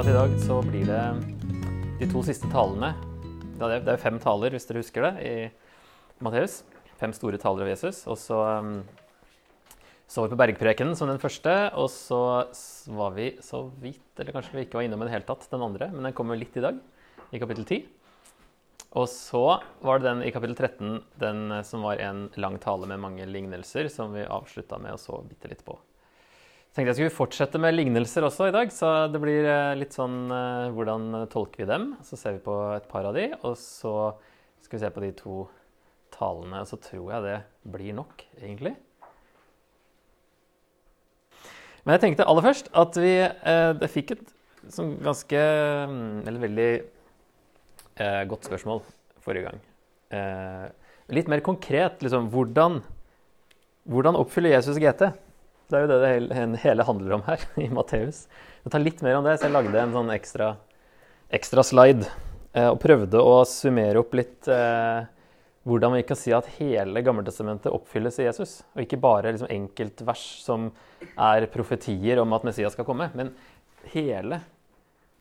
at i dag så blir det de to siste talene. Det er er fem taler, hvis dere husker det, i Matteus. Fem store taler av Jesus. Og så um, så vi på bergprekenen som den første, og så var vi så vidt, eller kanskje vi ikke var innom i det hele tatt, den andre, men den kommer litt i dag, i kapittel 10. Og så var det den i kapittel 13, den som var en lang tale med mange lignelser, som vi avslutta med å så bitte litt på. Tenkte jeg skulle fortsette med lignelser også i dag, så det blir eh, litt sånn eh, hvordan tolker vi dem? Så ser vi på et par av de, og så skal vi se på de to talene. Og så tror jeg det blir nok, egentlig. Men jeg tenkte aller først at vi eh, fikk et sånn ganske mm, Eller veldig eh, godt spørsmål forrige gang. Eh, litt mer konkret, liksom. Hvordan, hvordan oppfyller Jesus GT? Det er jo det det hele, handler om her i Matteus. Jeg tar litt mer om det, så jeg lagde en sånn ekstra, ekstra slide eh, og prøvde å summere opp litt eh, hvordan vi kan si at hele Gammeltestamentet oppfylles i Jesus. Og ikke bare liksom enkeltvers som er profetier om at Messias skal komme, men hele.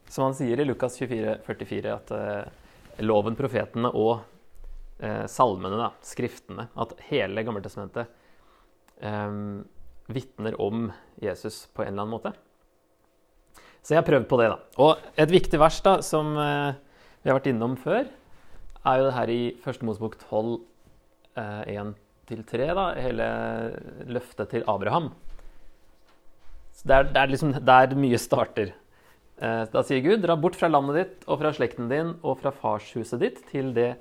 Som han sier i Lukas 24, 44, at eh, loven, profetene og eh, salmene, da, skriftene, at hele Gammeltestamentet eh, vitner om Jesus på en eller annen måte. Så jeg har prøvd på det, da. Og et viktig vers da, som eh, vi har vært innom før, er jo det her i Første Mosebok 12, eh, 1-3, da, hele løftet til Abraham. Så det er, det er liksom der mye starter. Eh, da sier Gud, dra bort fra landet ditt og fra slekten din og fra farshuset ditt til det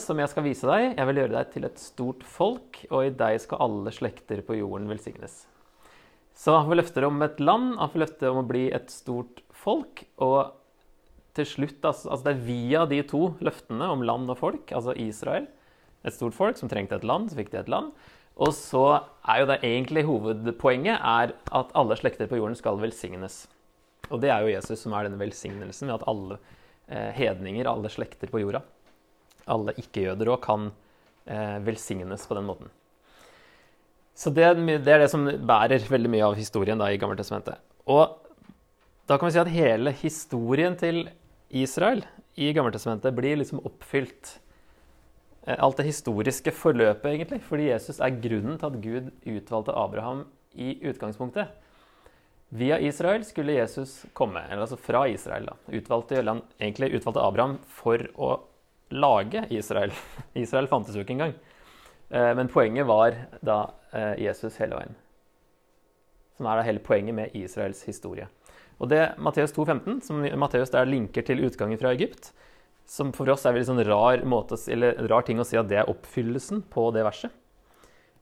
som jeg skal vise deg. Jeg vil gjøre deg til et stort folk, og i deg skal alle slekter på jorden velsignes. Så han får løfter om et land, han får løfter om å bli et stort folk. Og til slutt, altså, altså det er via de to løftene om land og folk, altså Israel, et stort folk som trengte et land, så fikk de et land. Og så er jo det egentlig hovedpoenget er at alle slekter på jorden skal velsignes. Og det er jo Jesus som er denne velsignelsen ved at alle eh, hedninger, alle slekter på jorda, alle ikke-jøder òg, kan eh, velsignes på den måten. Så det, det, er det som bærer veldig mye av historien da, i Gammeltestamentet. Og da kan vi si at hele historien til Israel i Gammeltestamentet blir liksom oppfylt. Eh, alt det historiske forløpet, egentlig. Fordi Jesus er grunnen til at Gud utvalgte Abraham i utgangspunktet. Via Israel skulle Jesus komme, eller altså fra Israel. da. Utvalgte, egentlig utvalgte Abraham for å lage Israel. Israel fantes jo ikke engang. Eh, men poenget var da eh, Jesus hele veien. Som er da hele poenget med Israels historie. Og det Matteus 2,15, som Matteus der linker til utgangen fra Egypt, som for oss er en sånn rar, måte, rar ting å si at det er oppfyllelsen på det verset.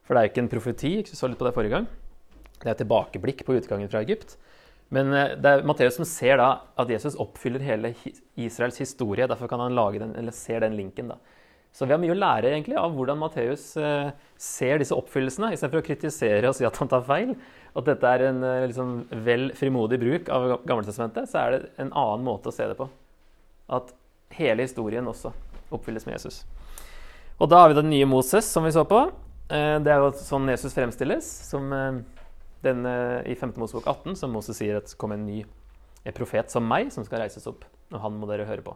For det er jo ikke en profeti, ikke så litt på det forrige gang. Det er et tilbakeblikk på utgangen fra Egypt. Men eh, det er Matteus som ser da at Jesus oppfyller hele Israels historie. Derfor kan han lage den, eller ser den linken. da. Så vi har mye å lære egentlig av hvordan Matteus eh, ser disse oppfyllelsene, istedenfor å kritisere og si at han tar feil. At dette er en eh, liksom, vel frimodig bruk av Gammeltestamentet, så er det en annen måte å se det på. At hele historien også oppfylles med Jesus. Og da har vi den nye Moses, som vi så på. Det er jo sånn Jesus fremstilles, som den i 5. Mosebok 18, som Moses sier at kom en ny profet som meg, som skal reises opp. Og han må dere høre på.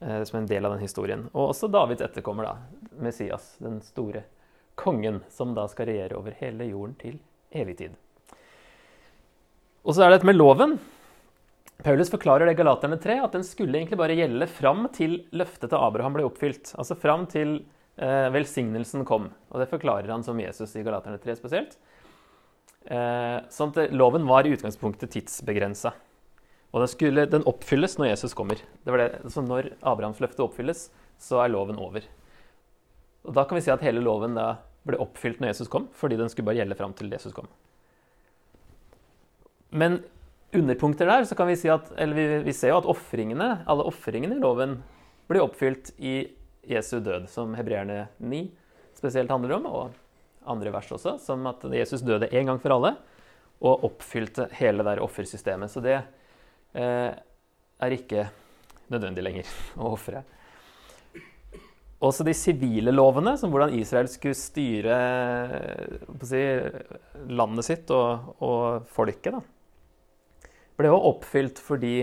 Eh, som en del av den historien. Og også Davids etterkommer, da, Messias, den store kongen, som da skal regjere over hele jorden til evig tid. Og så er det dette med loven. Paulus forklarer det Galaterne 3, at den skulle egentlig bare gjelde fram til løftet til Abraham ble oppfylt. Altså fram til eh, velsignelsen kom. Og det forklarer han som Jesus i Galaterne 3 spesielt. Eh, sånn at loven var i utgangspunktet tidsbegrensa. Og den, skulle, den oppfylles når Jesus kommer. Det det, så når Abrahams løfte oppfylles, så er loven over. Og Da kan vi si at hele loven ble oppfylt når Jesus kom, fordi den skulle bare gjelde fram til Jesus kom. Men underpunkter der så kan vi si at, eller vi, vi ser jo at offringene, alle ofringene i loven blir oppfylt i Jesu død, som hebreerne 9 spesielt handler om, og andre vers også, som at Jesus døde én gang for alle og oppfylte hele det offersystemet. Så det Eh, er ikke nødvendig lenger å ofre. Også de sivile lovene, som hvordan Israel skulle styre si, landet sitt og, og folket, da. ble jo oppfylt fordi,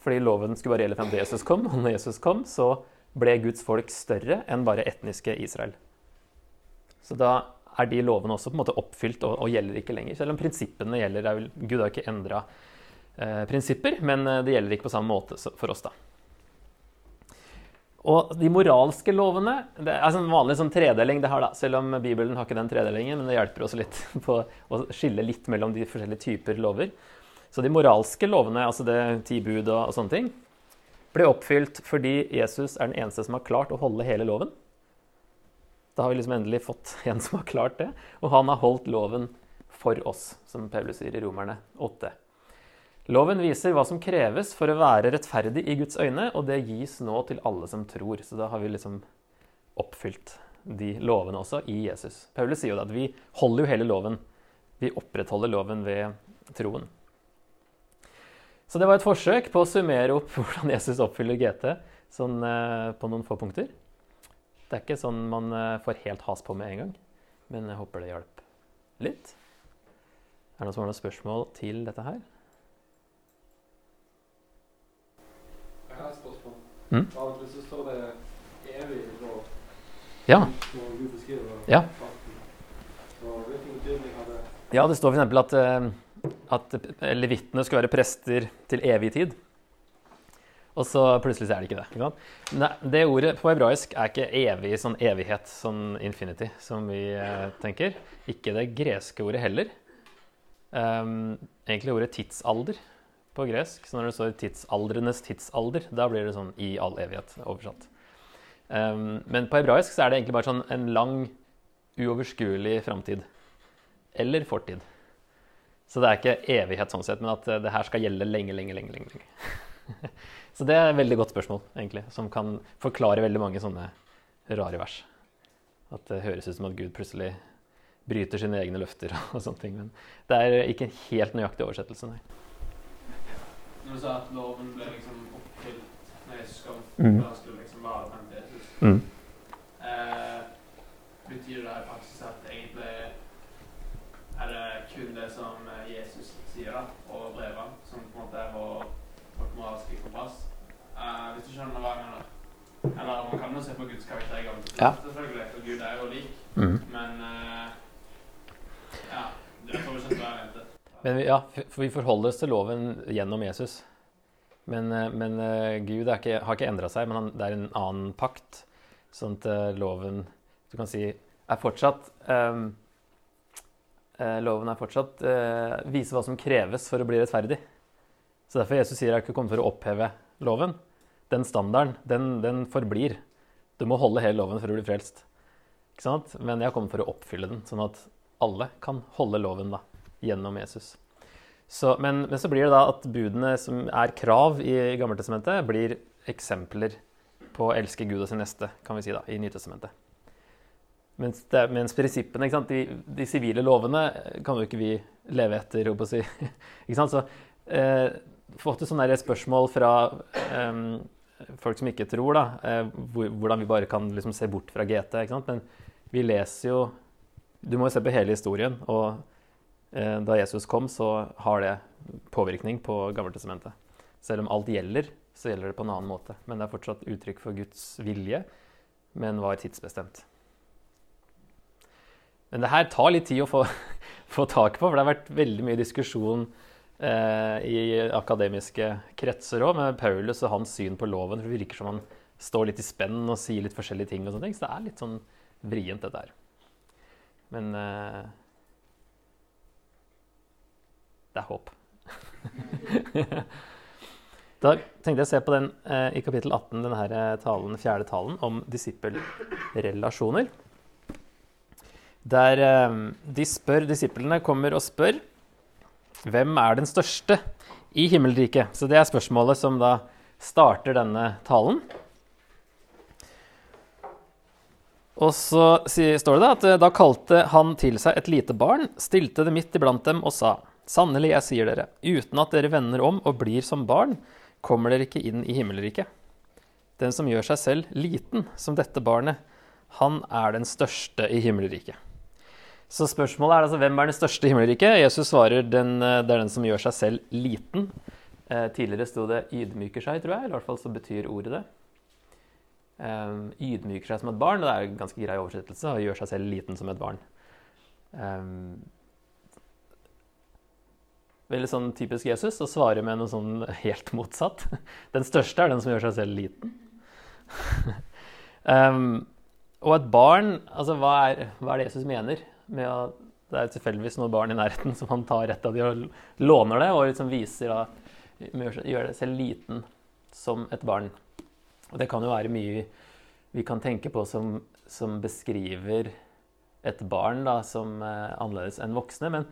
fordi loven skulle bare gjelde frem til Jesus kom. Og når Jesus kom, så ble Guds folk større enn bare etniske Israel. Så da er de lovene også på en måte oppfylt og, og gjelder ikke lenger. Selv om prinsippene gjelder. Vel, Gud har ikke endra eh, prinsipper, men eh, det gjelder ikke på samme måte for oss, da. Og de moralske lovene Det er en vanlig sånn tredeling, det her da, selv om Bibelen har ikke den tredelingen, men det hjelper oss litt på å skille litt mellom de forskjellige typer lover. Så de moralske lovene, altså det ti bud og, og sånne ting, ble oppfylt fordi Jesus er den eneste som har klart å holde hele loven. Da har vi liksom endelig fått en som har klart det, og han har holdt loven for oss, som Paulus sier i Romerne 8. Loven viser hva som kreves for å være rettferdig i Guds øyne, og det gis nå til alle som tror. Så da har vi liksom oppfylt de lovene også i Jesus. Paulus sier jo at vi holder jo hele loven. Vi opprettholder loven ved troen. Så det var et forsøk på å summere opp hvordan Jesus oppfyller GT sånn, eh, på noen få punkter. Det er ikke sånn man eh, får helt has på med en gang, men jeg håper det hjalp litt. Er det noen som har noen spørsmål til dette her? Jeg har et spørsmål. Mm? Så står det evig lov Ja. når Gud beskriver Ja. Så hvilken betydning har det? Ja, det står f.eks. at, eh, at levittene skulle være prester til evig tid. Og så plutselig så er det ikke det. Ikke sant? Nei, det ordet på hebraisk er ikke evig sånn evighet, sånn infinity, som vi eh, tenker. Ikke det greske ordet heller. Um, egentlig ordet tidsalder på gresk. Så når det står tidsaldrenes tidsalder, da blir det sånn i all evighet oversatt. Um, men på hebraisk så er det egentlig bare sånn en lang, uoverskuelig framtid. Eller fortid. Så det er ikke evighet sånn sett, men at eh, det her skal gjelde lenge, lenge, lenge. lenge. så det er et veldig godt spørsmål, egentlig, som kan forklare veldig mange sånne rare vers. At det høres ut som at Gud plutselig bryter sine egne løfter og sånne ting. Men det er ikke en helt nøyaktig oversettelse, nei. Når du sa at loven ble liksom oppfylt Jesus kom, Mm. da skulle liksom være Jesus, Mm. eh, betyr det i praksis at egentlig er det kun det som eh, Jesus sier da, og brevene, som på en måte er vår, vårt moralske kompass? Skjønner hva jeg mener? Eller man kan jo se på Guds karakter i Gamle Ja. selvfølgelig, for Gud er jo lik, Mm. men uh, ja, det får vi ikke jeg mente. Men vi, ja, for vi forholder oss til loven gjennom Jesus. Men, eh, men eh, Gud ikke, har ikke endra seg, men han, det er en annen pakt. Sånn at loven du kan si, er fortsatt um, Loven er fortsatt uh, viser hva som kreves for å bli rettferdig. Så derfor Jesus sier jeg ikke kommet for å oppheve loven. Den standarden, den, den forblir. Du må holde hele loven for å bli frelst. Ikke sant? Men jeg kommer for å oppfylle den, sånn at alle kan holde loven da, gjennom Jesus. Så, men, men så blir det da at budene som er krav i Gammeltestamentet, blir eksempler på å elske Gud og sin neste, kan vi si da, i Nytestamentet. Mens, det, mens prinsippene, ikke sant, de, de sivile lovene, kan jo ikke vi leve etter, holdt på å si. ikke sant? Så eh, fått et sånt spørsmål fra eh, folk som ikke tror, da, eh, hvordan vi bare kan liksom se bort fra GT. Men vi leser jo Du må jo se på hele historien, og eh, da Jesus kom, så har det påvirkning på Gammeltestamentet. Selv om alt gjelder, så gjelder det på en annen måte. Men det er fortsatt uttrykk for Guds vilje, men var tidsbestemt. Men det her tar litt tid å få, få tak på, for det har vært veldig mye diskusjon i akademiske kretser òg, med Paulus og hans syn på loven. For det virker som han står litt i spenn og sier litt forskjellige ting. og sånne ting, Så det er litt sånn vrient, dette her. Men eh, det er håp. da tenkte jeg å se på den eh, i kapittel 18, denne eh, talen, fjerde talen om disippelrelasjoner. Der eh, de spør, disiplene kommer og spør hvem er den største i himmelriket? Så det er spørsmålet som da starter denne talen. Og så står det da at eh, da kalte han til seg et lite barn, stilte det midt iblant dem og sa:" Sannelig, jeg sier dere, uten at dere vender om og blir som barn, kommer dere ikke inn i himmelriket. Den som gjør seg selv liten som dette barnet, han er den største i himmelriket. Så spørsmålet er altså hvem er den største i himmelriket? Jesus svarer den, eh, det er den som gjør seg selv liten. Eh, tidligere sto det 'ydmyker seg', tror jeg. Eller i hvert fall så betyr ordet det. Eh, ydmyker seg som et barn. Og Det er en ganske grei oversettelse. Og gjør seg selv liten som et barn. Eh, veldig sånn typisk Jesus å svare med noe sånn helt motsatt. Den største er den som gjør seg selv liten. um, og et barn altså hva er, hva er, det Jesus mener med å Det er tilfeldigvis noen barn i nærheten som han tar rett av de og låner det, og liksom viser da Gjør det selv liten som et barn. Og det kan jo være mye vi kan tenke på som, som beskriver et barn da, som eh, annerledes enn voksne. Men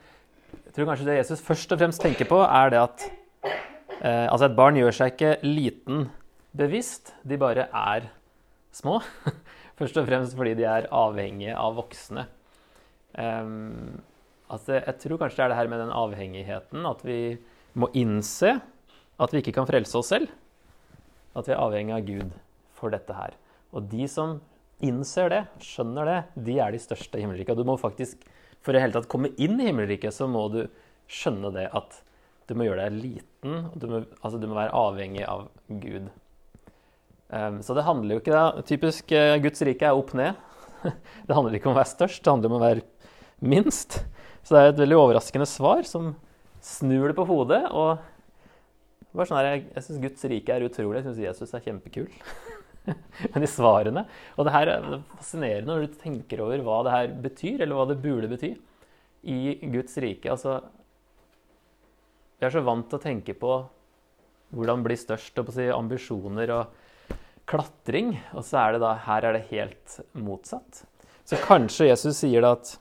jeg tror kanskje det Jesus først og fremst tenker på, er det at eh, altså et barn gjør seg ikke liten bevisst, de bare er små. Først og fremst fordi de er avhengige av voksne. Um, altså jeg tror kanskje det er det her med den avhengigheten, at vi må innse at vi ikke kan frelse oss selv. At vi er avhengig av Gud for dette her. Og de som innser det, skjønner det, de er de største i himmelriket. Du må faktisk for i hele tatt komme inn i himmelriket, så må du skjønne det at du må gjøre deg liten. Du må, altså du må være avhengig av Gud. Um, så det handler jo ikke da, Typisk uh, Guds rike er opp ned. det handler ikke om å være størst, det handler om å være minst. Så det er et veldig overraskende svar som snur det på hodet. og bare sånn her, Jeg, jeg syns Guds rike er utrolig. Jeg syns Jesus er kjempekul. Men i svarene Og det her er fascinerende når du tenker over hva det her betyr, eller hva det burde bety i Guds rike. Altså Vi er så vant til å tenke på hvordan bli størst, og på å si ambisjoner og klatring, og så er det da Her er det helt motsatt. Så kanskje Jesus sier da at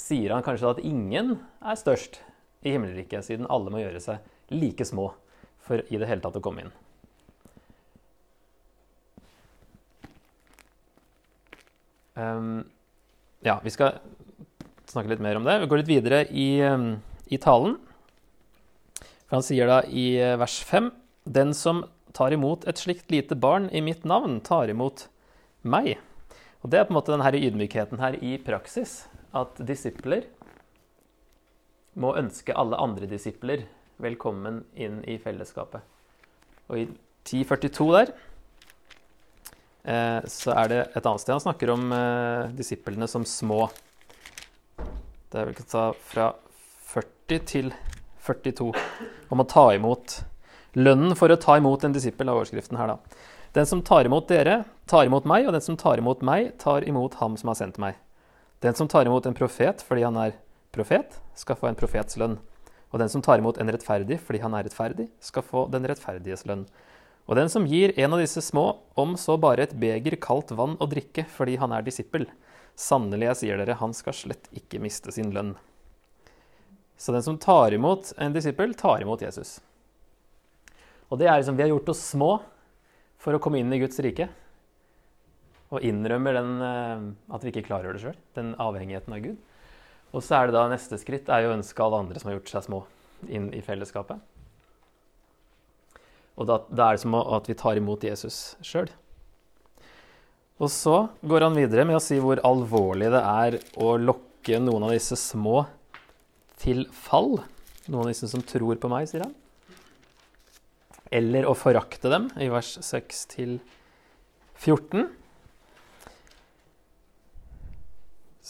Sier han kanskje at ingen er størst i himmelriket, siden alle må gjøre seg like små for i det hele tatt å komme inn. Um, ja, vi skal snakke litt mer om det. Vi går litt videre i, um, i talen. For han sier da i uh, vers 5.: Den som tar imot et slikt lite barn i mitt navn, tar imot meg. Og Det er på en måte denne ydmykheten her i praksis. At disipler må ønske alle andre disipler velkommen inn i fellesskapet. Og i 1042 der eh, så er det et annet sted han snakker om eh, disiplene som små. Det er vel ikke ta fra 40 til 42 om å ta imot lønnen for å ta imot en disippel av overskriften her, da. Den som tar imot dere, tar imot meg, og den som tar imot meg, tar imot ham som har sendt meg. Den som tar imot en profet fordi han er profet, skal få en profets lønn. Og den som tar imot en rettferdig fordi han er rettferdig, skal få den rettferdiges lønn. Og den som gir en av disse små, om så bare et beger kaldt vann å drikke fordi han er disippel, sannelig, jeg sier dere, han skal slett ikke miste sin lønn. Så den som tar imot en disippel, tar imot Jesus. Og det er liksom, Vi har gjort oss små for å komme inn i Guds rike. Og innrømmer den, eh, at vi ikke klarer det sjøl, den avhengigheten av Gud. Og så er det da neste skritt er å ønske alle andre som har gjort seg små, inn i fellesskapet. Og da, da er det som at vi tar imot Jesus sjøl. Og så går han videre med å si hvor alvorlig det er å lokke noen av disse små til fall. Noen av disse som tror på meg, sier han. Eller å forakte dem, i vers 6 til 14.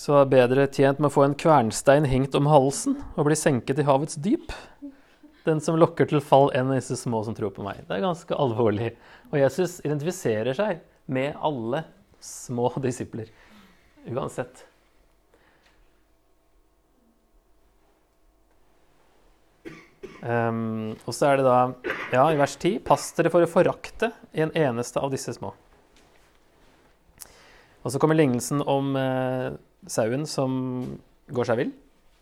så er bedre tjent med å få en kvernstein hengt om halsen og bli senket i havets dyp. Den som lokker til fall enn disse små som tror på meg. Det er ganske alvorlig. Og Jesus identifiserer seg med alle små disipler. Uansett. Um, og så er det da, ja, i vers 10.: Pass dere for å forakte en eneste av disse små. Og så kommer lignelsen om eh, sauen som går seg vill,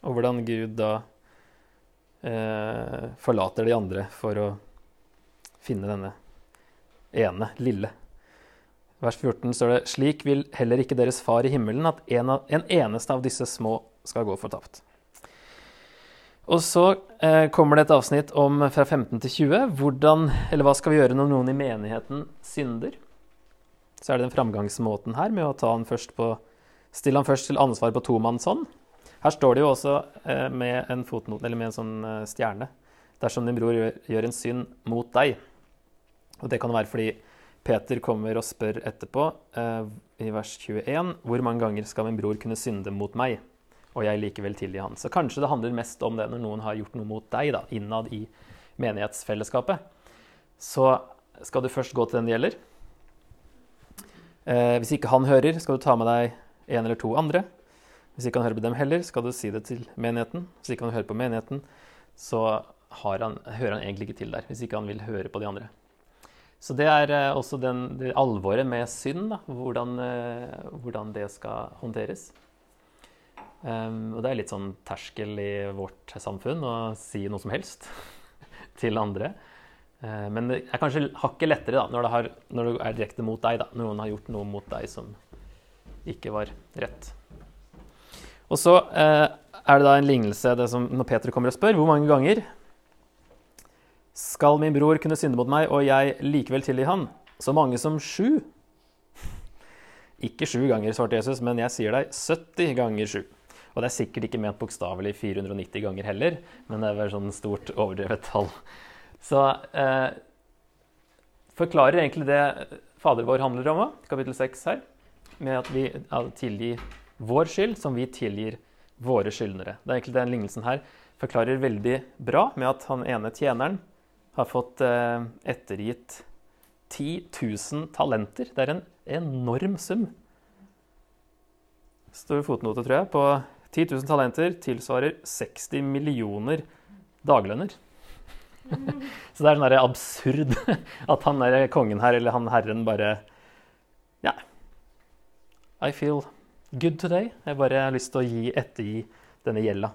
og hvordan Gud da eh, forlater de andre for å finne denne ene, lille. Vers 14 står det slik vil heller ikke deres far i himmelen at en, av, en eneste av disse små skal gå fortapt. Og så eh, kommer det et avsnitt om fra 15 til 20. Hvordan, eller hva skal vi gjøre når noen i menigheten synder? Så er det den framgangsmåten her med å ta han først på stille han først til ansvar på tomannshånd. Her står det jo også eh, med en fotnot, eller med en sånn eh, stjerne. Dersom din bror gjør, gjør en synd mot deg. Og det kan være fordi Peter kommer og spør etterpå, eh, i vers 21, hvor mange ganger skal min bror kunne synde mot meg, og jeg likevel tilgi han. Så kanskje det handler mest om det når noen har gjort noe mot deg, da, innad i menighetsfellesskapet. Så skal du først gå til den det gjelder. Eh, hvis ikke han hører, skal du ta med deg en eller to andre. Hvis ikke han hører på dem heller, skal du si det til menigheten. Hvis ikke han hører på menigheten, så han, hører han egentlig ikke til der. Hvis ikke han vil høre på de andre. Så det er eh, også den, det alvoret med synd, da, hvordan, eh, hvordan, det skal håndteres. Um, og det er litt sånn terskel i vårt samfunn å si noe som helst til andre. Uh, men det er kanskje hakket lettere da, når det, har, når det er direkte mot deg. Da. Noen har gjort noe mot deg som ikke var rett. Og så uh, er det da en lignelse det som når Peter kommer og spør hvor mange ganger skal min bror kunne synde mot meg, og jeg likevel tilgi han? Så mange som sju? Ikke sju ganger, svarte Jesus, men jeg sier deg 70 ganger sju. Og det er sikkert ikke ment bokstavelig 490 ganger heller, men det er vel sånn stort overdrevet tall. Så eh, forklarer egentlig det Fader vår handler om kapittel 6 her, med at vi tilgir vår skyld som vi tilgir våre skyldnere. Det er egentlig Den lignelsen her forklarer veldig bra med at han ene tjeneren har fått eh, ettergitt 10 000 talenter. Det er en enorm sum. Står fotnote, tror jeg, på 10 000 talenter tilsvarer 60 millioner daglønner. Så det er sånn absurd at han der kongen her, eller han herren, bare Ja, I feel good today. Jeg bare har lyst til å gi ettergi denne gjelda.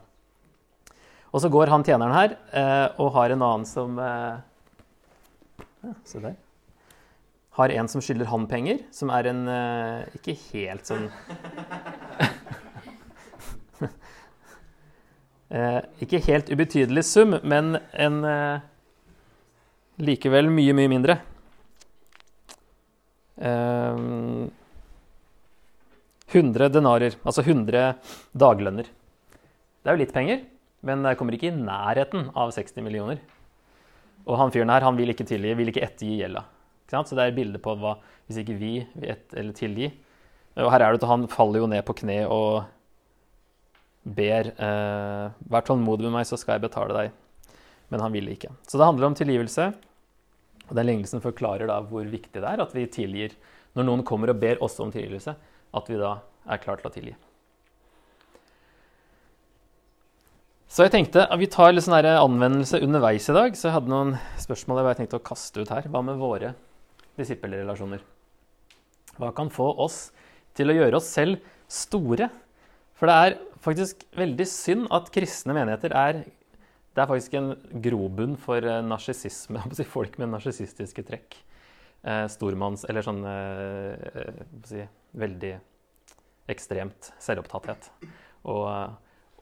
Og så går han tjeneren her eh, og har en annen som eh, ja, Se der. Har en som skylder han penger, som er en eh, ikke helt sånn eh, Ikke helt ubetydelig sum, men en eh, likevel mye, mye mindre. Um, 100 denarer, altså 100 daglønner. Det er jo litt penger, men det kommer ikke i nærheten av 60 millioner. Og han fyren her han vil ikke tilgi, vil ikke ettergi gjelda. Så det er bilde på hva hvis ikke vi vil et, tilgi. Og her er det at han faller jo ned på kne og ber eh, Vær tålmodig med meg, så skal jeg betale deg. Men han ville ikke. Så det handler om tilgivelse. Og den lignelsen forklarer da hvor viktig det er at vi tilgir når noen kommer og ber oss om tilgivelse at vi da er klar til å tilgi. Så jeg tenkte at vi tar litt sånn anvendelse underveis i dag. Så jeg hadde noen spørsmål jeg tenkte å kaste ut her. Hva med våre disippelrelasjoner? Hva kan få oss til å gjøre oss selv store? For det er faktisk veldig synd at kristne menigheter er Det er faktisk en grobunn for narsissisme. Si, Folk med narsissistiske trekk. Eh, stormanns... Eller sånn eh, si, veldig ekstremt selvopptatthet. Og,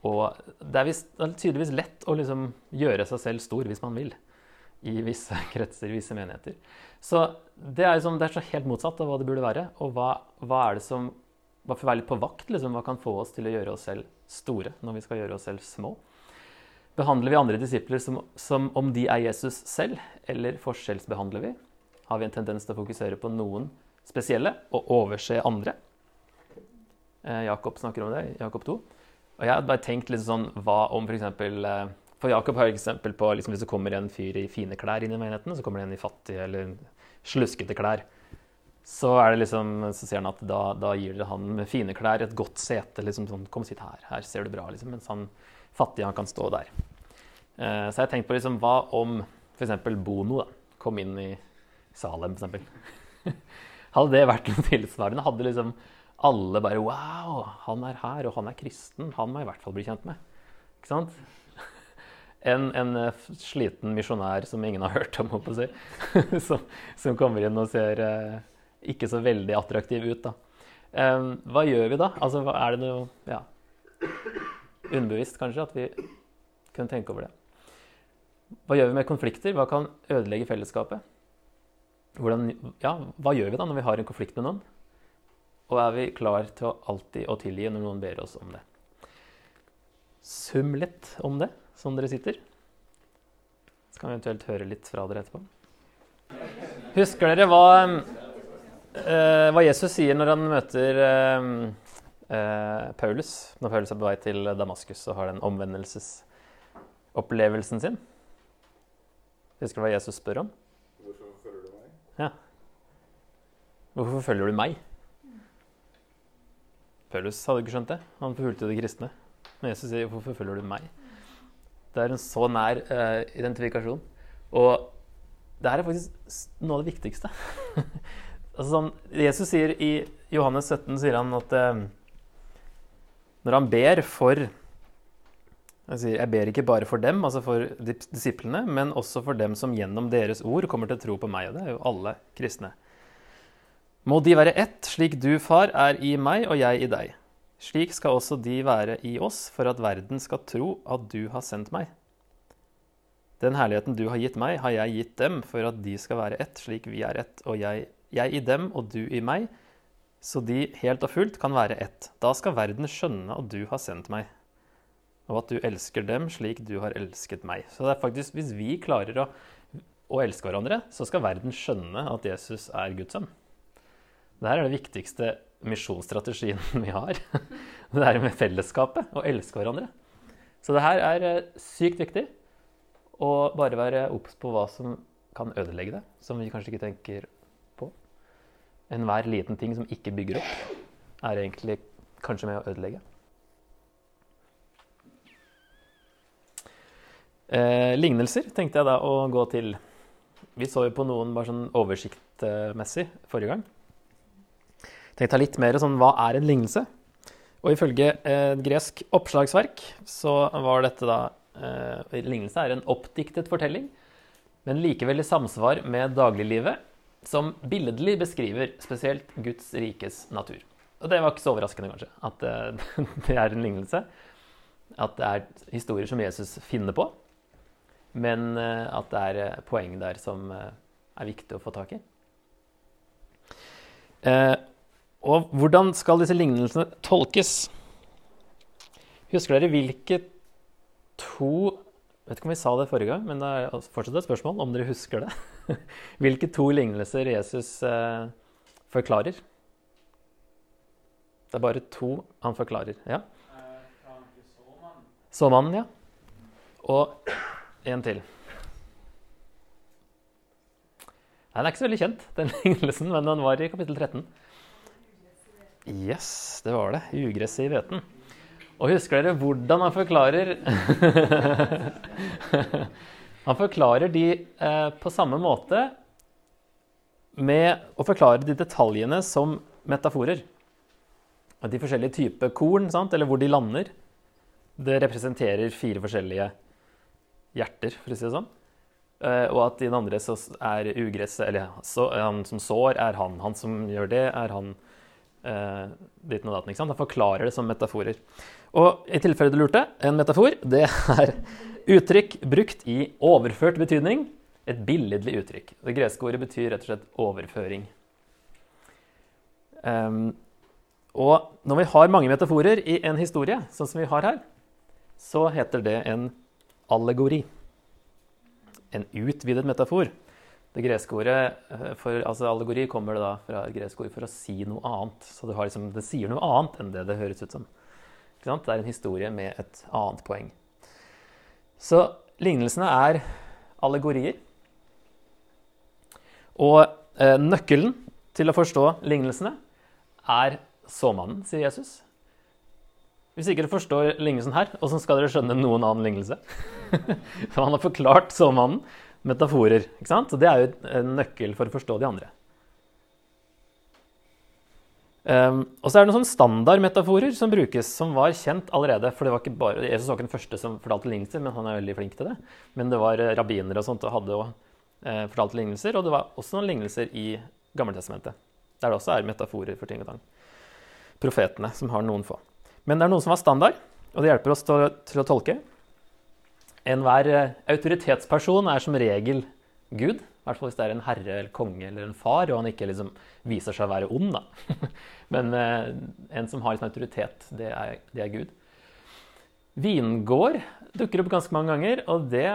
og det, er vist, det, er tydeligvis lett å liksom gjøre seg selv stor hvis man vil. I visse kretser, i visse menigheter. Så det er, liksom, det er så helt motsatt av hva det burde være. Og hva, hva er det som Hva å være litt på vakt? Liksom, hva kan få oss til å gjøre oss selv store når vi skal gjøre oss selv små? Behandler vi andre disipler som, som om de er Jesus selv, eller forskjellsbehandler vi? Har vi en tendens til å fokusere på noen spesielle og overse andre. Eh, Jakob snakker om det, Jakob 2. Og jeg hadde bare tenkt litt sånn Hva om f.eks. For, eh, for Jakob har eksempel på liksom, hvis det kommer en fyr i fine klær inn i menigheten, så kommer det en i fattige eller sluskete klær. Så, liksom, så ser han at da, da gir dere han med fine klær et godt sete. liksom sånn, 'Kom, sitt her. Her ser du bra.' liksom, Mens han fattige han kan stå der. Eh, så jeg tenkt på liksom, hva om f.eks. Bono da, kom inn i Salem, f.eks. Hadde det vært noe tilsvarende, hadde liksom alle bare Wow, han er her, og han er kristen. Han må jeg i hvert fall bli kjent med. Ikke sant? En, en eh, sliten misjonær som ingen har hørt om, si, som, som, kommer inn og ser uh, ikke så veldig attraktiv ut. da. Hva gjør vi da? Altså, er det noe ja, underbevisst kanskje at vi kunne tenke over det? Hva gjør vi med konflikter? Hva kan ødelegge fellesskapet? hvordan, ja, hva gjør vi da når vi har en konflikt med noen? Og er vi klar til å alltid å tilgi når noen ber oss om det? Sum litt om det, som dere sitter. Så kan vi eventuelt høre litt fra dere etterpå. Husker dere hva, eh, hva Jesus sier når han møter eh, eh, Paulus? Når Paulus er på vei til Damaskus og har den omvendelsesopplevelsen sin? Husker du hva Jesus spør om? Hvorfor følger du meg? Hvorfor forfølger du meg? Paulus hadde ikke skjønt det. Han forfulgte de kristne. Men Jesus sier 'hvorfor forfølger du meg'? Det er en så nær uh, identifikasjon. Og det her er faktisk noe av det viktigste. altså, sånn, Jesus sier i Johannes 17 sier han at eh, når han ber for han sier, Jeg ber ikke bare for dem, altså for disiplene, men også for dem som gjennom deres ord kommer til å tro på meg. Og det er jo alle kristne. Må de være ett, slik du, far, er i meg og jeg i deg. Slik skal også de være i oss, for at verden skal tro at du har sendt meg. Den herligheten du har gitt meg, har jeg gitt dem, for at de skal være ett, slik vi er ett, og jeg, jeg i dem og du i meg, så de helt og fullt kan være ett. Da skal verden skjønne at du har sendt meg, og at du elsker dem slik du har elsket meg. Så det er faktisk, hvis vi klarer å, å elske hverandre, så skal verden skjønne at Jesus er Guds sønn. Dette er det viktigste misjonsstrategien vi har. Det er med fellesskapet, å elske hverandre. Så det her er eh, sykt viktig. å bare være obs på hva som kan ødelegge det, som vi kanskje ikke tenker. Enhver liten ting som ikke bygger opp, er egentlig kanskje med å ødelegge. Eh, lignelser tenkte jeg da å gå til. Vi så jo på noen bare sånn oversiktmessig forrige gang. Tenkte jeg litt mer sånn hva er en lignelse? Og ifølge eh, gresk oppslagsverk så var dette da eh, Lignelse er en oppdiktet fortelling, men likevel i samsvar med dagliglivet, som billedlig beskriver spesielt Guds rikes natur. Og det var ikke så overraskende, kanskje, at eh, det er en lignelse. At det er historier som Jesus finner på, men eh, at det er eh, poeng der som er viktig å få tak i. Og hvordan skal disse lignelsene tolkes? Husker dere hvilke to vet ikke om vi sa det forrige gang, men det er altså fortsatt et spørsmål om dere husker det. Hvilke to lignelser Jesus eh, forklarer? Det er bare to han forklarer. Ja. Så mannen, ja. Og en til. Nei, Den er ikke så veldig kjent, den lignelsen, men den var i kapittel 13. Yes, det var det. Ugresset i hveten. Og husker dere hvordan han forklarer Han forklarer de eh, på samme måte med å forklare de detaljene som metaforer. De forskjellige typer korn, sant? eller hvor de lander. Det representerer fire forskjellige hjerter, for å si det sånn. Eh, og at i den andre så er ugresset Eller så, han som sår, er han. Han som gjør det, er han. Eh, ditten og sant? Han forklarer det som metaforer. Og i tilfelle du lurte, en metafor det er uttrykk brukt i overført betydning. Et billedlig uttrykk. Det greske ordet betyr rett og slett overføring. Um, og når vi har mange metaforer i en historie, sånn som vi har her, så heter det en allegori. En utvidet metafor. Det greske ordet eh, for altså allegori kommer det da fra gresk ord for å si noe annet. Så liksom, det sier noe annet enn det det høres ut som. Det er en historie med et annet poeng. Så lignelsene er allegorier. Og eh, nøkkelen til å forstå lignelsene er såmannen, sier Jesus. Hvis ikke dere forstår lignelsen her, åssen skal dere skjønne noen annen lignelse? For han har forklart såmannen metaforer. ikke sant? Så det er jo en nøkkel for å forstå de andre. Um, og så er det noen sånne standardmetaforer som brukes, som var kjent allerede. For det var ikke bare, Jesus var ikke den første som fortalte lignelser, men han er veldig flink til det. Men det var eh, rabbinere og sånt og hadde også, eh, fortalt lignelser. Og det var også noen lignelser i Gammeltestamentet, der det også er metaforer for ting og tang. Profetene, som har noen få. Men det er noen som var standard, og det hjelper oss til å, til å tolke. Enhver eh, autoritetsperson er som regel Gud, I hvert fall hvis det er en herre eller konge eller en far, og han ikke liksom viser seg å være ond. da. Men eh, en som har liksom autoritet, det er, det er Gud. Vingård dukker opp ganske mange ganger, og det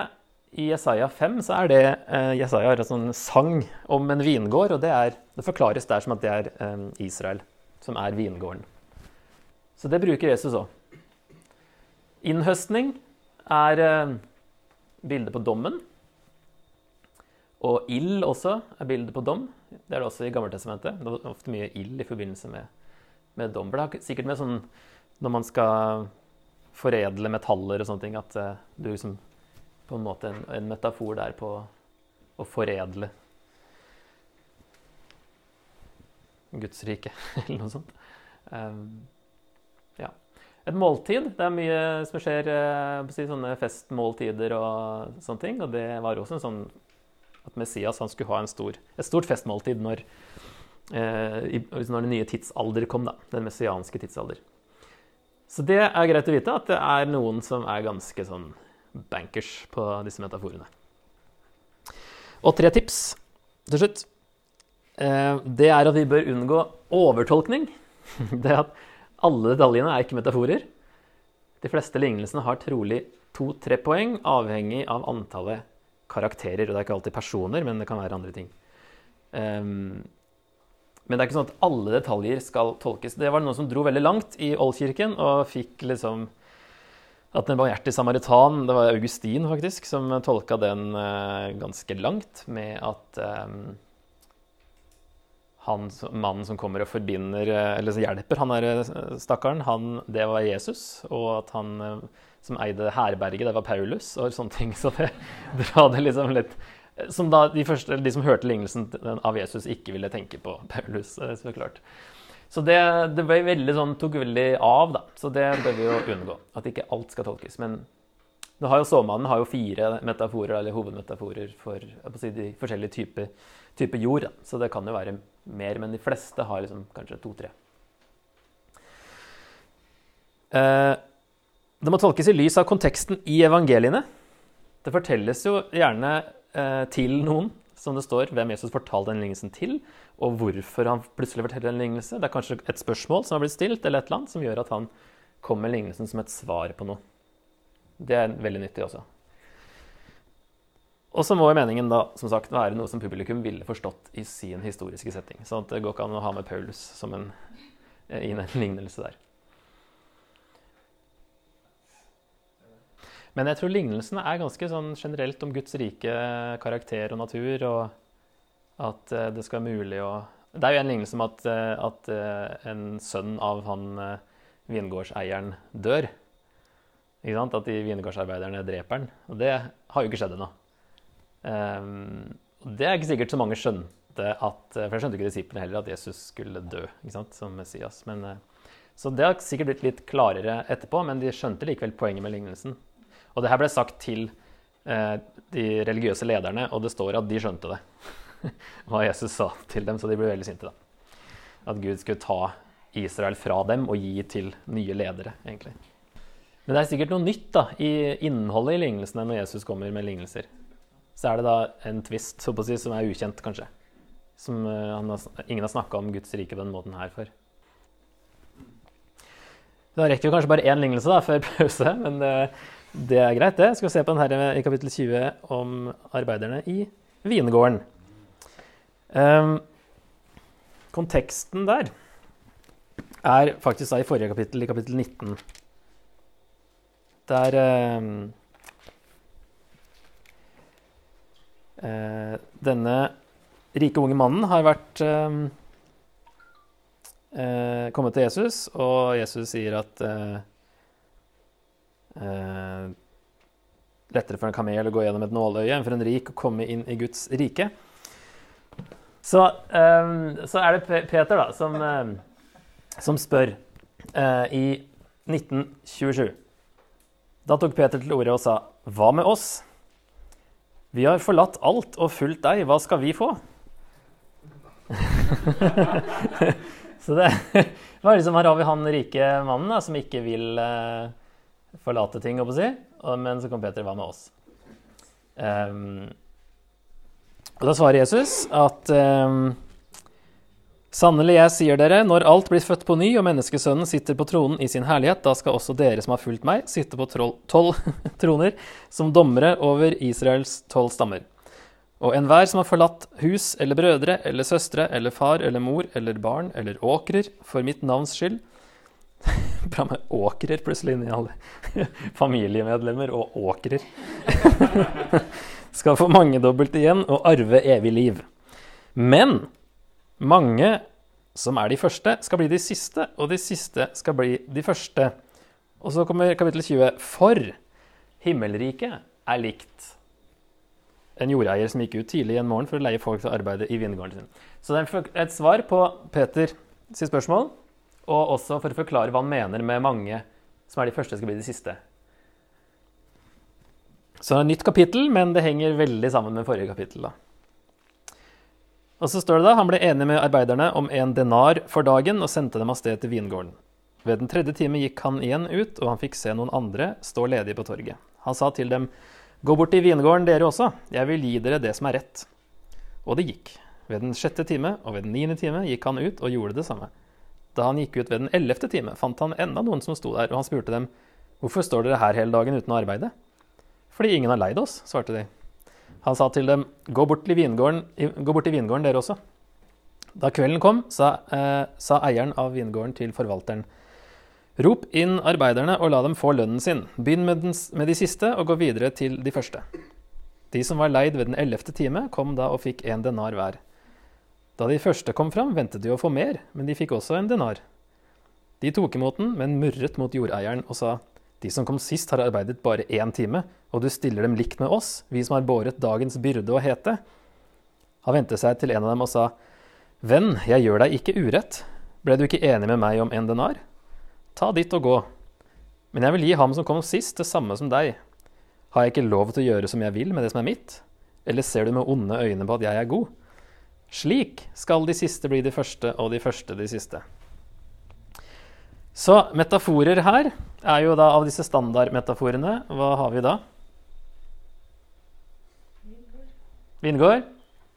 i Jesaja 5 så er det eh, Jesaja har en sånn sang om en vingård, og det, er, det forklares der som at det er eh, Israel som er vingården. Så det bruker Jesus òg. Innhøstning er eh, bildet på dommen. Og ild også er bildet på dom. Det er det også i Gammeltestamentet. Det er ofte mye ild i forbindelse med, med dom. For det har sikkert med sånn når man skal foredle metaller og sånne ting, at uh, du liksom på en måte en, en metafor der på å foredle Guds rike, eller noe sånt. Um, ja. Et måltid. Det er mye som skjer uh, på si, sånne festmåltider og sånne ting. Og det var også en sånn at Messias skulle ha stor, et stort festmåltid når, eh, når den nye tidsalder kom. da, Den messianske tidsalder. Så det er greit å vite at det er noen som er ganske sånn bankers på disse metaforene. Og tre tips til slutt. Eh, det er at vi bør unngå overtolkning. Det at alle detaljene er ikke metaforer. De fleste lignelsene har trolig to-tre poeng, avhengig av antallet karakterer. Og det er ikke alltid personer, men det kan være andre ting. Um, men det er ikke sånn at alle detaljer skal tolkes. Det var noen som dro veldig langt i Oldkirken og fikk liksom at den barmhjertige samaritan Det var Augustin faktisk som tolka den uh, ganske langt, med at um, han, mannen som kommer og forbinder, eller eller hjelper han der eh, stakkaren, han, det var Jesus. Og at han som eide herberget, det var Paulus og sånne ting. Så det det liksom litt Som da de, første, de som hørte lignelsen av Jesus, ikke ville tenke på Paulus. så klart. Så det, det veldig sånn, tok veldig av, da. Så det bør vi jo unngå. At ikke alt skal tolkes. Men nå har jo såmannen har jo fire metaforer, eller hovedmetaforer for si, de forskjellige typer, type jord. Da. Så det kan jo være mer, men de fleste har liksom kanskje to-tre. Eh, det må tolkes i lys av konteksten i evangeliene. Det fortelles jo gjerne eh, til noen, som det står, hvem Jesus fortalte den lignelsen til, og hvorfor han plutselig forteller en lignelse. Det er kanskje et spørsmål som har blitt stilt, eller et eller annet, som gjør at han kommer med lignelsen som et svar på noe. Det er veldig nyttig også. Og så må meningen da, som sagt, være noe som publikum ville forstått i sin historiske setting. Sånn at det går ikke an å ha med Paulus som en, eh, i en lignelse der. Men jeg tror lignelsene er ganske sånn generelt om Guds rike, karakter og natur, og at eh, det skal være mulig å Det er jo en lignelse om at, eh, at eh, en sønn av han vingårdseieren dør. Ikke sant? At de vingårdsarbeiderne dreper han. Og det har jo ikke skjedd ennå. Um, det er ikke sikkert så mange skjønte at For jeg skjønte ikke disiplene heller at Jesus skulle dø ikke sant? som Messias. Men, så det har sikkert blitt litt klarere etterpå, men de skjønte likevel poenget med lignelsen. Og det her ble sagt til eh, de religiøse lederne, og det står at de skjønte det. Hva Jesus sa til dem, så de ble veldig sinte. da. At Gud skulle ta Israel fra dem og gi til nye ledere, egentlig. Men det er sikkert noe nytt da, i innholdet i lignelsene når Jesus kommer med lignelser. Så er det da en twist så si, som er ukjent, kanskje. Som uh, har, ingen har snakka om Guds rike på den måten her før. Da rekker vi kanskje bare én lignelse da, før pause, men uh, det er greit, det. Jeg skal se på den her i kapittel 20 om arbeiderne i vingården. Um, konteksten der er faktisk da i forrige kapittel, i kapittel 19. Der um, uh, Denne rike, unge mannen har vært um, uh, kommet til Jesus, og Jesus sier at uh, eh, lettere for en kamel å gå gjennom et nåløye enn for en rik å komme inn i Guds rike. Så, eh, så er det Peter da, som, eh, som spør eh, i 1927. Da tok Peter til orde og sa, 'Hva med oss?' Vi har forlatt alt og fulgt deg. Hva skal vi få? så det var liksom, Her har vi han rike mannen da, som ikke vil eh, forlate ting, å si. Men så kom Peter hva med oss? Um, Og da svarer Jesus at um, Sannelig, jeg sier dere, når alt blir født på ny og menneskesønnen sitter på tronen i sin herlighet, da skal også dere som har fulgt meg, sitte på tolv troner som dommere over Israels tolv stammer. Og enhver som har forlatt hus eller brødre eller søstre eller far eller mor eller barn eller åkrer for mitt navns skyld Bra med åkrer plutselig inni alle familiemedlemmer og åkrer. skal få mangedobbelt igjen og arve evig liv. Men mange som er de første, skal bli de siste, og de siste skal bli de første. Og så kommer kapittel 20. For himmelriket er likt en jordeier som gikk ut tidlig en morgen for å leie folk til å arbeide i vingården sin. Så det er et svar på Peter sitt spørsmål, og også for å forklare hva han mener med mange som er de første, skal bli de siste. Så det er et nytt kapittel, men det henger veldig sammen med forrige kapittel. da. Og så står det da, Han ble enig med arbeiderne om en denar for dagen og sendte dem av sted til vingården. Ved den tredje time gikk han igjen ut, og han fikk se noen andre stå ledige på torget. Han sa til dem, Gå bort til vingården, dere også. Jeg vil gi dere det som er rett. Og det gikk. Ved den sjette time og ved den niende time gikk han ut og gjorde det samme. Da han gikk ut ved den ellevte time, fant han enda noen som sto der, og han spurte dem, Hvorfor står dere her hele dagen uten å arbeide? Fordi ingen har leid oss, svarte de. Han sa til dem, gå bort til vingården, gå bort til vingården dere også. Da kvelden kom, sa, eh, sa eieren av vingården til forvalteren, rop inn arbeiderne og la dem få lønnen sin. Begynn med, den, med de siste og gå videre til de første. De som var leid ved den ellevte time, kom da og fikk en denar hver. Da de første kom fram, ventet de å få mer, men de fikk også en denar. De tok imot den, men murret mot jordeieren og sa, de som kom sist, har arbeidet bare én time, og du stiller dem likt med oss, vi som har båret dagens byrde og hete. Han vendte seg til en av dem og sa, Venn, jeg gjør deg ikke urett. Ble du ikke enig med meg om en denar? Ta ditt og gå. Men jeg vil gi ham som kom sist, det samme som deg. Har jeg ikke lov til å gjøre som jeg vil med det som er mitt? Eller ser du med onde øyne på at jeg er god? Slik skal de siste bli de første, og de første de siste. Så metaforer her er jo da av disse standardmetaforene. Hva har vi da? Vingård,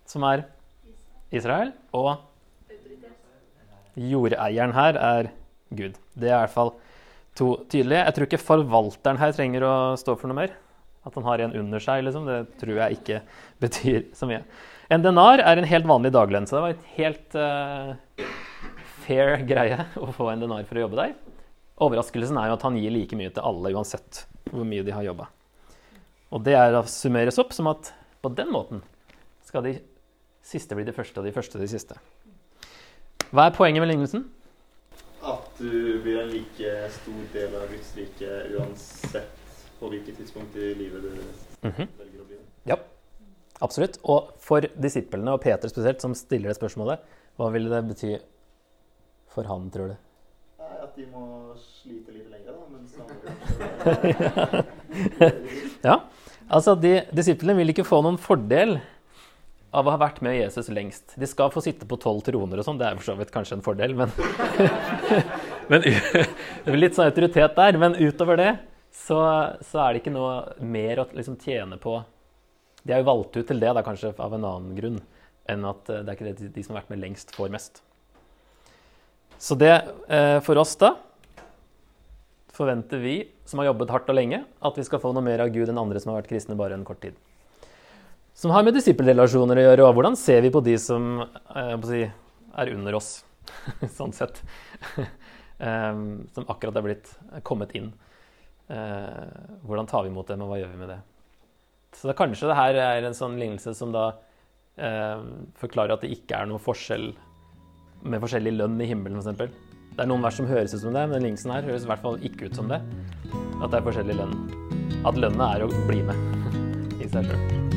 som er Israel. Og jordeieren her er Gud. Det er i hvert fall to tydelige. Jeg tror ikke forvalteren her trenger å stå for noe mer. At han har en under seg, liksom. Det tror jeg ikke betyr så mye. En denar er en helt vanlig daglønn, så det var et helt uh, fair greie å få en denar for å jobbe der. Overraskelsen er jo at han gir like mye til alle uansett hvor mye de har jobba. Og det er å summeres opp som at på den måten skal de siste bli de første, og de første de siste. Hva er poenget med lignelsen? At du blir en like stor del av Guds rike uansett på hvilket tidspunkt i livet du mm -hmm. velger å bli det. Ja, absolutt. Og for disiplene, og Peter spesielt, som stiller det spørsmålet, hva ville det bety for han, tror du? At de må slite litt lenger, da. Mens ja. Altså, de, disiplene vil ikke få noen fordel av å ha vært med Jesus lengst. De skal få sitte på tolv troner og sånn, det er for så vidt kanskje en fordel, men, men Det blir litt sånn autoritet der. Men utover det så, så er det ikke noe mer å liksom tjene på. De er jo valgt ut til det, da, kanskje av en annen grunn, enn at det er ikke det de som har vært med lengst, får mest. Så det eh, for oss da forventer vi som har jobbet hardt og lenge, at vi skal få noe mer av Gud enn andre som har vært kristne bare en kort tid. Som har med disippelrelasjoner å gjøre, og hvordan ser vi på de som eh, si, er under oss, sånn sett. eh, som akkurat er blitt kommet inn. Eh, hvordan tar vi imot dem, og hva gjør vi med det? Så kanskje det her er en sånn lignelse som da eh, forklarer at det ikke er noe forskjell med forskjellig lønn i himmelen, f.eks. Det er noen vers som høres ut som det, men den lignelsen her høres i hvert fall ikke ut som det. At det er forskjellig lønn. At lønna er å bli med i seg sjøl.